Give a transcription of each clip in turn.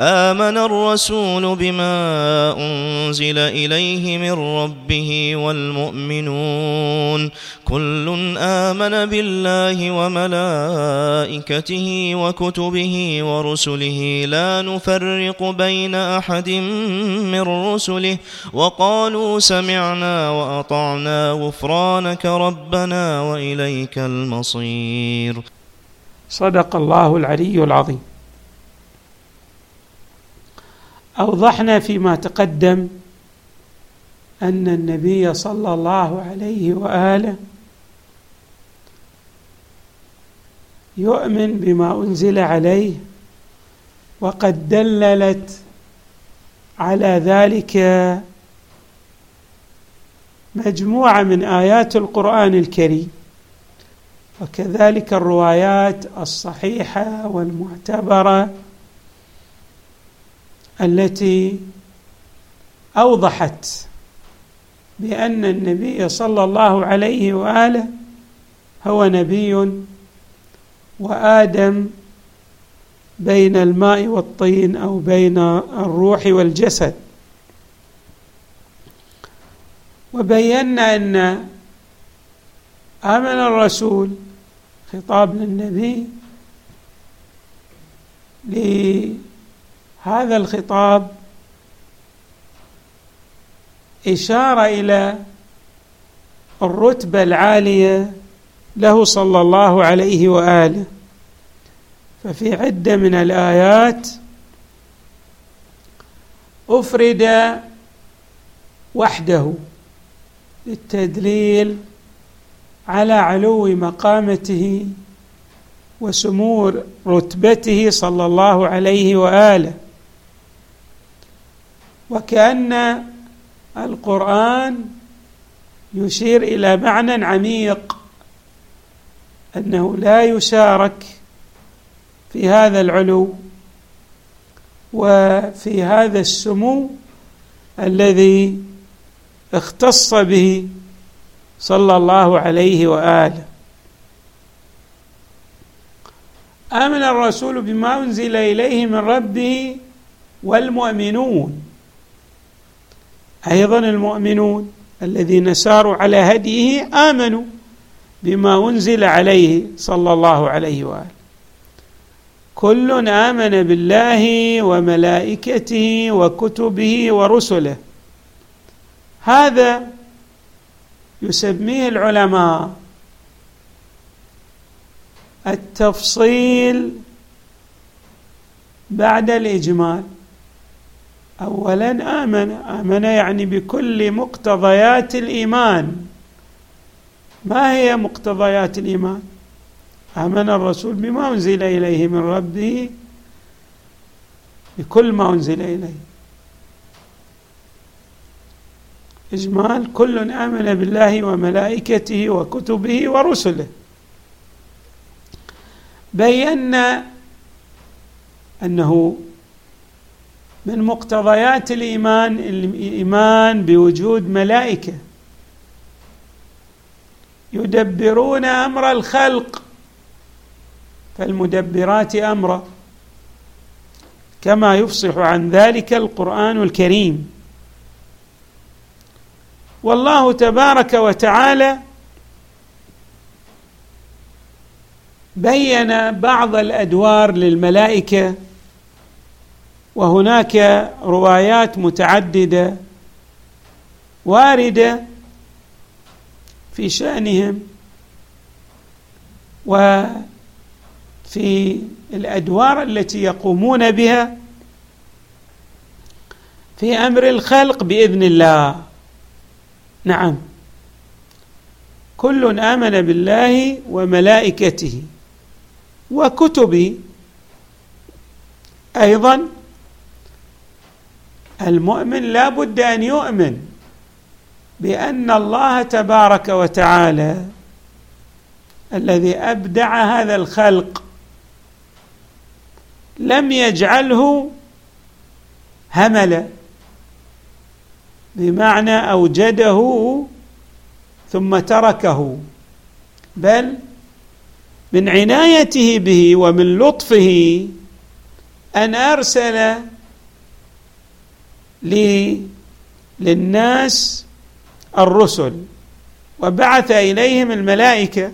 آمن الرسول بما أنزل إليه من ربه والمؤمنون. كل آمن بالله وملائكته وكتبه ورسله. لا نفرق بين أحد من رسله. وقالوا سمعنا وأطعنا غفرانك ربنا وإليك المصير. صدق الله العلي العظيم. أوضحنا فيما تقدم أن النبي صلى الله عليه وآله يؤمن بما أنزل عليه وقد دللت على ذلك مجموعة من آيات القرآن الكريم وكذلك الروايات الصحيحة والمعتبرة التي أوضحت بأن النبي صلى الله عليه وآله هو نبي وآدم بين الماء والطين أو بين الروح والجسد. وبينا أن آمن الرسول خطاب للنبي هذا الخطاب إشارة إلى الرتبة العالية له صلى الله عليه وآله. ففي عدة من الآيات أفرد وحده للتدليل على علو مقامته وسمو رتبته صلى الله عليه وآله. وكأن القرآن يشير إلى معنى عميق أنه لا يشارك في هذا العلو وفي هذا السمو الذي اختص به صلى الله عليه وآله. آمن الرسول بما أنزل إليه من ربه والمؤمنون. أيضا المؤمنون الذين ساروا على هديه آمنوا بما أنزل عليه صلى الله عليه وآله. كل آمن بالله وملائكته وكتبه ورسله. هذا يسميه العلماء التفصيل بعد الإجمال. اولا آمن. آمن يعني بكل مقتضيات الإيمان. ما هي مقتضيات الإيمان؟ آمن الرسول بما أنزل إليه من ربه بكل ما أنزل إليه. إجمال كل آمن بالله وملائكته وكتبه ورسله. بينا أنه من مقتضيات الإيمان الإيمان بوجود ملائكة. يدبرون أمر الخلق فالمدبرات امرا كما يفصح عن ذلك القرآن الكريم. والله تبارك وتعالى بين بعض الأدوار للملائكة وهناك روايات متعددة واردة في شأنهم وفي الأدوار التي يقومون بها في أمر الخلق بإذن الله. نعم. كل آمن بالله وملائكته وكتبه أيضا المؤمن لا بد أن يؤمن بأن الله تبارك وتعالى الذي أبدع هذا الخلق لم يجعله هملا بمعنى أوجده ثم تركه بل من عنايته به ومن لطفه أن أرسل للناس الرسل. وبعث إليهم الملائكة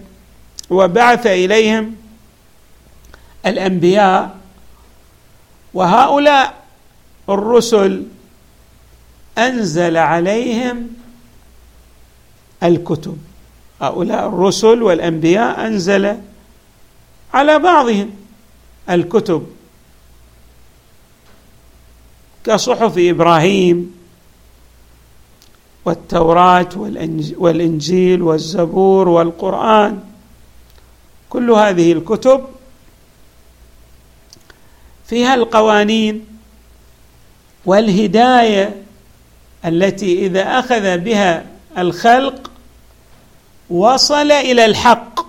وبعث إليهم الأنبياء. وهؤلاء الرسل أنزل عليهم الكتب. هؤلاء الرسل والأنبياء أنزل على بعضهم الكتب. كصحف إبراهيم والتوراة والإنجيل والزبور والقرآن كل هذه الكتب فيها القوانين والهداية التي إذا أخذ بها الخلق وصل إلى الحق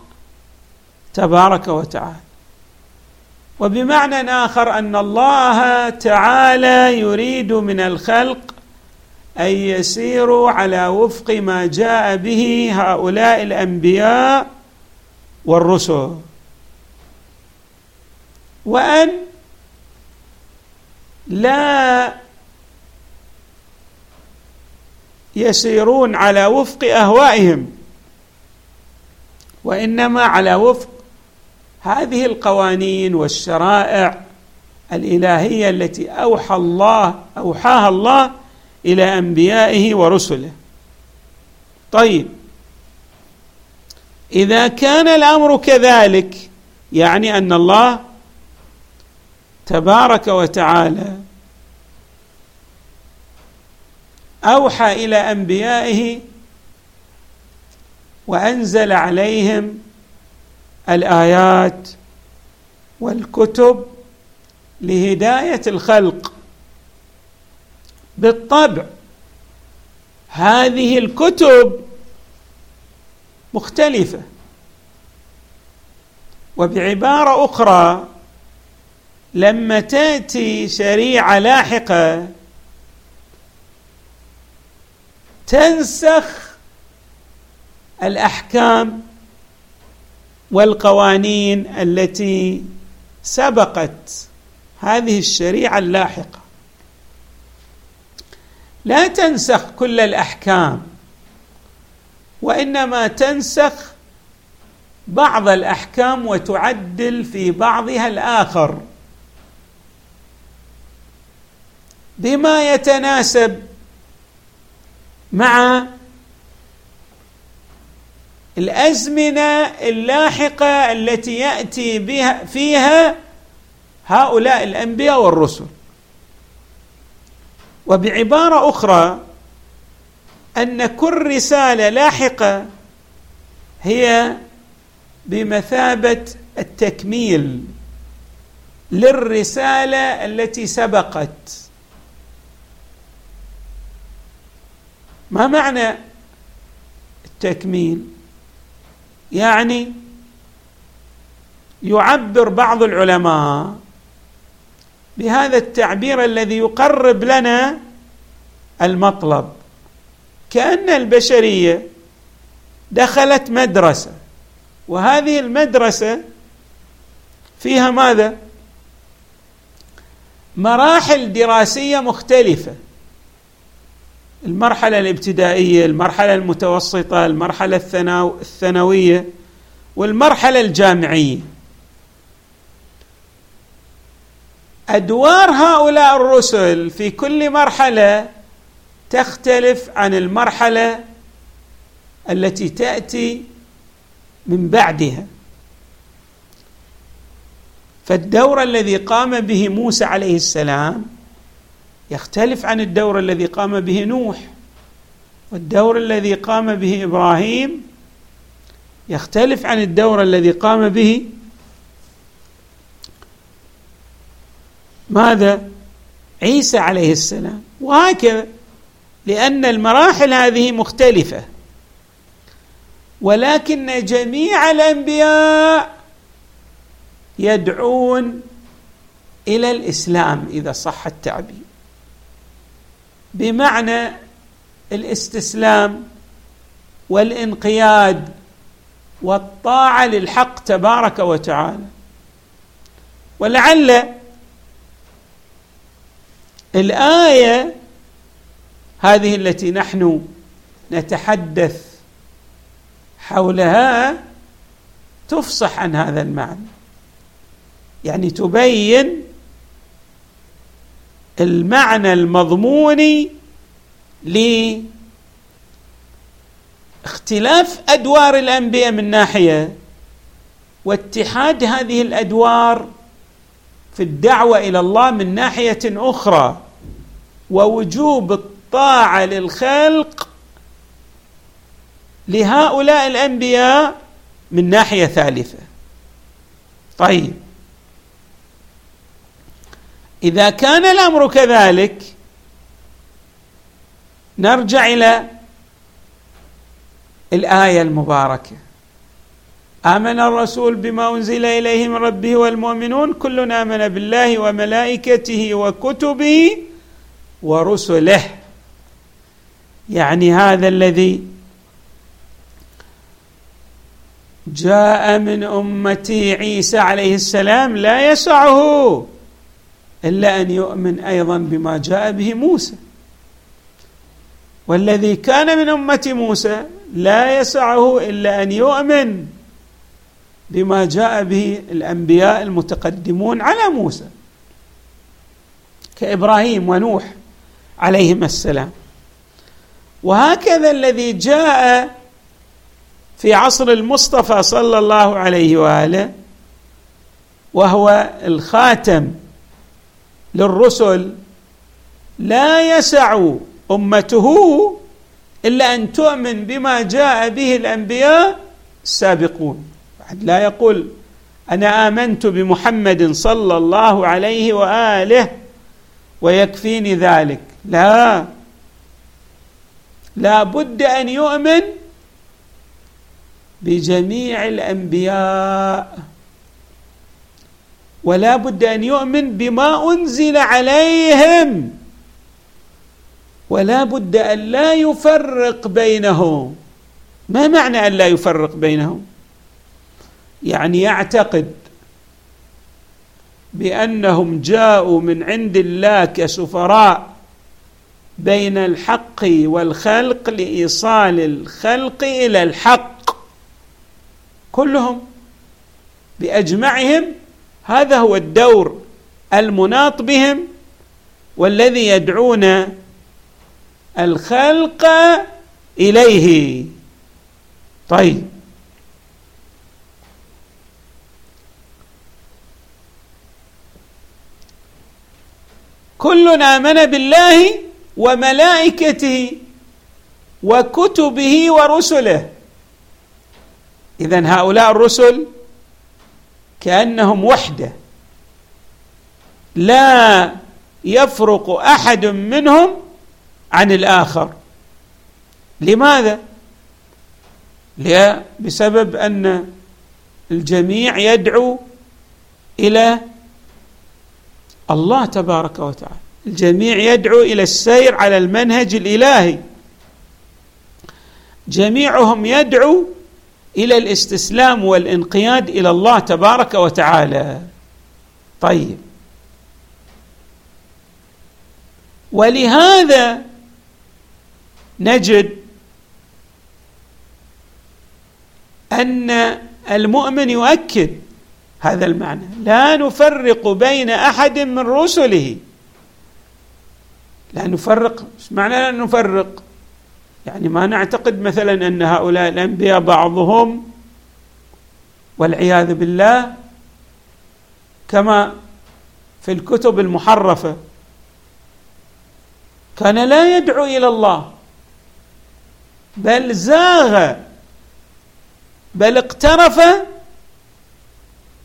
تبارك وتعالى. وبمعنى آخر أن الله تعالى يريد من الخلق أن يسيروا على وفق ما جاء به هؤلاء الأنبياء والرسل. وأن لا يسيرون على وفق أهوائهم وإنما على وفق هذه القوانين والشرائع الإلهية التي أوحى الله أوحاها الله إلى أنبيائه ورسله. طيب. إذا كان الأمر كذلك يعني أن الله تبارك وتعالى أوحى إلى أنبيائه وأنزل عليهم الآيات والكتب لهداية الخلق بالطبع. هذه الكتب مختلفة. وبعبارة أخرى لما تأتي شريعة لاحقة تنسخ الأحكام والقوانين التي سبقت هذه الشريعة اللاحقة. لا تنسخ كل الأحكام وإنما تنسخ بعض الأحكام وتعدل في بعضها الآخر. بما يتناسب مع الأزمنة اللاحقة التي يأتي بها فيها هؤلاء الأنبياء والرسل. وبعبارة أخرى أن كل رسالة لاحقة هي بمثابة التكميل للرسالة التي سبقت. ما معنى التكميل؟ يعني يعبر بعض العلماء بهذا التعبير الذي يقرب لنا المطلب. كأن البشرية دخلت مدرسة وهذه المدرسة فيها ماذا؟ مراحل دراسية مختلفة. المرحلة الابتدائية المرحلة المتوسطة المرحلة الثانوية والمرحلة الجامعية. أدوار هؤلاء الرسل في كل مرحلة تختلف عن المرحلة التي تأتي من بعدها. فالدور الذي قام به موسى عليه السلام يختلف عن الدور الذي قام به نوح والدور الذي قام به إبراهيم يختلف عن الدور الذي قام به ماذا؟ عيسى عليه السلام. وهكذا لأن المراحل هذه مختلفة. ولكن جميع الأنبياء يدعون إلى الإسلام إذا صح التعبير. بمعنى الاستسلام والانقياد والطاعة للحق تبارك وتعالى. ولعل الآية هذه التي نحن نتحدث حولها تفصح عن هذا المعنى. يعني تبين المعنى المضموني لاختلاف أدوار الأنبياء من ناحية واتحاد هذه الأدوار في الدعوة إلى الله من ناحية أخرى ووجوب الطاعة للخلق لهؤلاء الأنبياء من ناحية ثالثة. طيب. إذا كان الأمر كذلك نرجع إلى الآية المباركة. آمن الرسول بما أنزل إليه من ربه والمؤمنون كل آمن بالله وملائكته وكتبه ورسله. يعني هذا الذي جاء من امتي عيسى عليه السلام لا يسعه. إلا أن يؤمن أيضا بما جاء به موسى. والذي كان من أمة موسى لا يسعه إلا أن يؤمن بما جاء به الأنبياء المتقدمون على موسى كإبراهيم ونوح عليهما السلام. وهكذا الذي جاء في عصر المصطفى صلى الله عليه وآله وهو الخاتم للرسل لا يسع أمته إلا أن تؤمن بما جاء به الأنبياء السابقون. لا يقول أنا آمنت بمحمد صلى الله عليه وآله ويكفيني ذلك. لا. لا بد أن يؤمن بجميع الأنبياء. ولا بد أن يؤمن بما أنزل عليهم. ولا بد أن لا يفرق بينهم. ما معنى أن لا يفرق بينهم؟ يعني يعتقد بأنهم جاءوا من عند الله كسفراء بين الحق والخلق لإيصال الخلق إلى الحق. كلهم بأجمعهم هذا هو الدور المناط بهم والذي يدعون الخلق إليه. طيب. كل آمن بالله وملائكته وكتبه ورسله. اذا هؤلاء الرسل كأنهم وحدة. لا يفرق أحد منهم عن الآخر. لماذا؟ بسبب أن الجميع يدعو إلى الله تبارك وتعالى. الجميع يدعو إلى السير على المنهج الإلهي. جميعهم يدعو إلى الاستسلام والانقياد إلى الله تبارك وتعالى. طيب. ولهذا نجد أن المؤمن يؤكد هذا المعنى. لا نفرق بين أحد من رسله. لا نفرق. إيش معنى لا نفرق؟ يعني ما نعتقد مثلا أن هؤلاء الأنبياء بعضهم والعياذ بالله كما في الكتب المحرفة كان لا يدعو إلى الله بل زاغ بل اقترف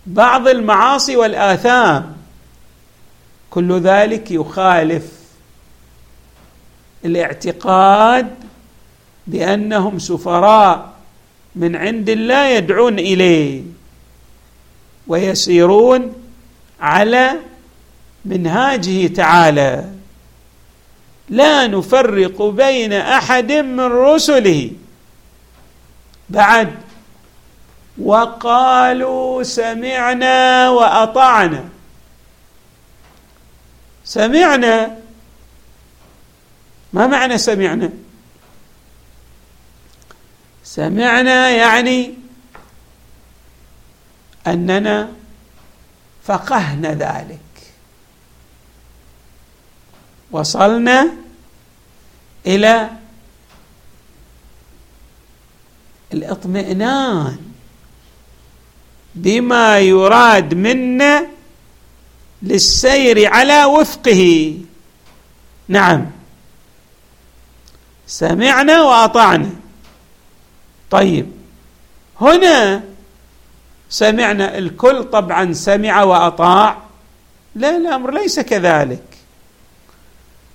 بعض المعاصي والآثام. كل ذلك يخالف الاعتقاد بأنهم سفراء من عند الله يدعون إليه ويسيرون على منهاجه تعالى. لا نفرق بين أحد من رسله. بعد وقالوا سمعنا وأطعنا. سمعنا؟ ما معنى سمعنا؟ سمعنا يعني أننا فقهنا ذلك. وصلنا إلى الاطمئنان بما يراد منا للسير على وفقه. نعم. سمعنا وأطعنا. طيب. هنا سمعنا الكل طبعا سمع وأطاع. لا الأمر ليس كذلك.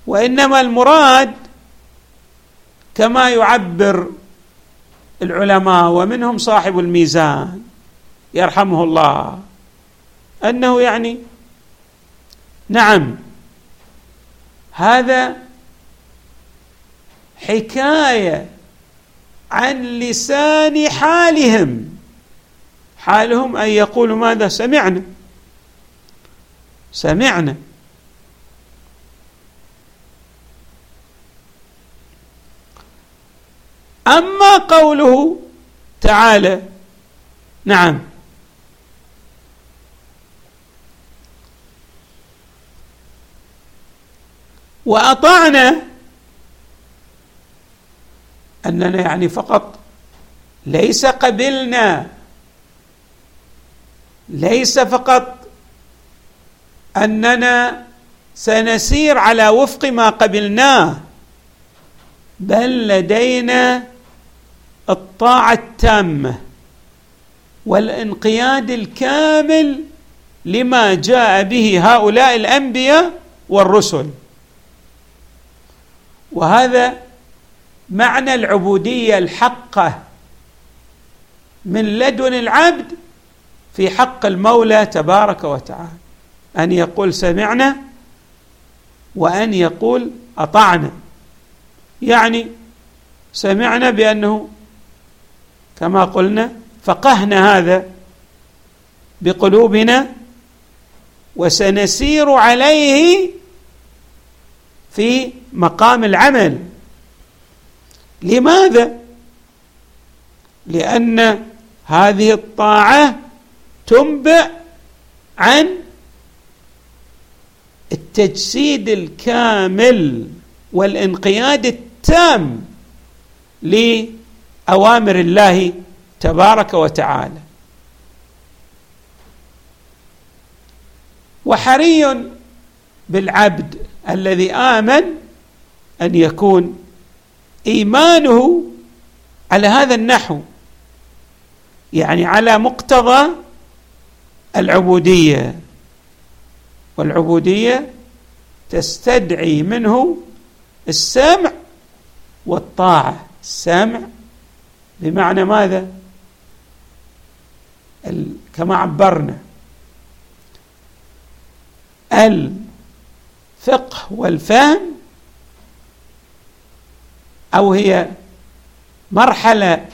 وإنما المراد كما يعبر العلماء ومنهم صاحب الميزان يرحمه الله أنه يعني نعم هذا حكاية عن لسان حالهم. حالهم أن يقولوا ماذا؟ سمعنا. سمعنا. أما قوله تعالى نعم. وأطعنا أننا يعني فقط ليس قبلنا ليس فقط أننا سنسير على وفق ما قبلناه بل لدينا الطاعة التامة والانقياد الكامل لما جاء به هؤلاء الأنبياء والرسل. وهذا معنى العبودية الحقة من لدن العبد في حق المولى تبارك وتعالى. أن يقول سمعنا وأن يقول أطعنا. يعني سمعنا بأنه كما قلنا فقهنا هذا بقلوبنا وسنسير عليه في مقام العمل. لماذا؟ لأن هذه الطاعة تنبع عن التجسيد الكامل والانقياد التام لأوامر الله تبارك وتعالى. وحري بالعبد الذي آمن أن يكون إيمانه على هذا النحو يعني على مقتضى العبودية والعبودية تستدعي منه السمع والطاعة. السمع بمعنى ماذا؟ كما عبرنا. الفقه والفهم أو هي مرحلة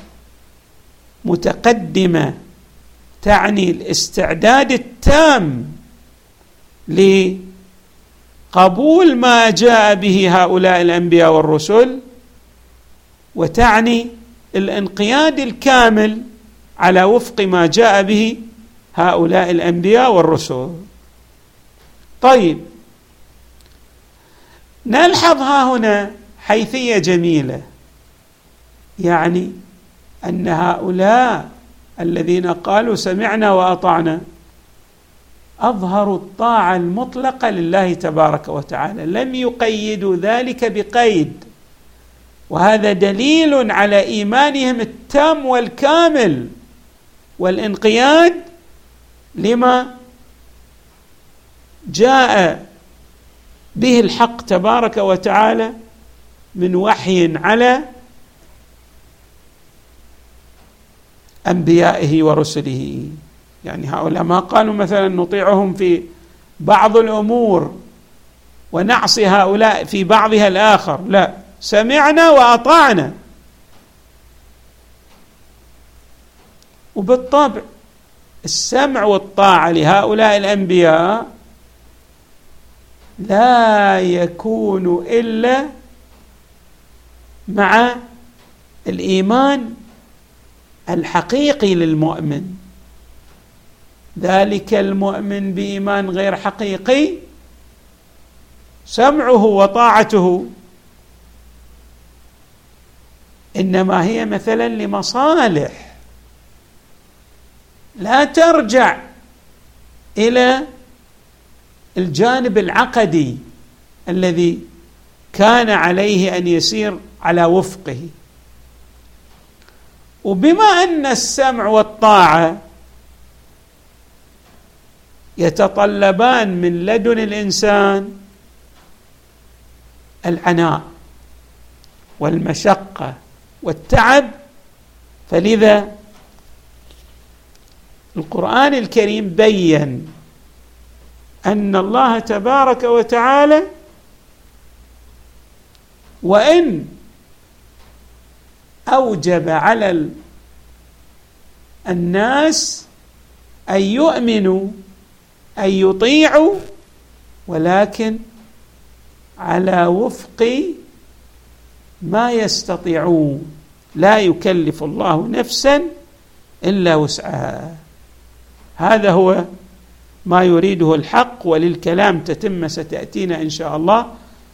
متقدمة تعني الاستعداد التام لقبول ما جاء به هؤلاء الأنبياء والرسل وتعني الانقياد الكامل على وفق ما جاء به هؤلاء الأنبياء والرسل. طيب نلحظ ها هنا حيثية جميلة. يعني أن هؤلاء الذين قالوا سمعنا وأطعنا أظهروا الطاعة المطلقة لله تبارك وتعالى. لم يقيدوا ذلك بقيد. وهذا دليل على إيمانهم التام والكامل والانقياد لما جاء به الحق تبارك وتعالى من وحي على أنبيائه ورسله. يعني هؤلاء ما قالوا مثلا نطيعهم في بعض الأمور ونعصي هؤلاء في بعضها الآخر. لا سمعنا وأطعنا. وبالطبع السمع والطاعة لهؤلاء الأنبياء لا يكون إلا مع الإيمان الحقيقي للمؤمن. ذلك المؤمن بإيمان غير حقيقي سمعه وطاعته. إنما هي مثلا لمصالح. لا ترجع إلى الجانب العقدي الذي كان عليه أن يسير على وفقه. وبما أن السمع والطاعة يتطلبان من لدن الإنسان العناء والمشقة والتعب فلذا القرآن الكريم بين أن الله تبارك وتعالى وإن أوجب على الناس أن يؤمنوا أن يطيعوا ولكن على وفق ما يستطيعون. لا يكلف الله نفسا إلا وسعها. هذا هو ما يريده الحق وللكلام تتم ستأتينا إن شاء الله.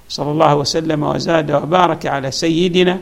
صلى الله وسلم وزاد وبارك على سيدنا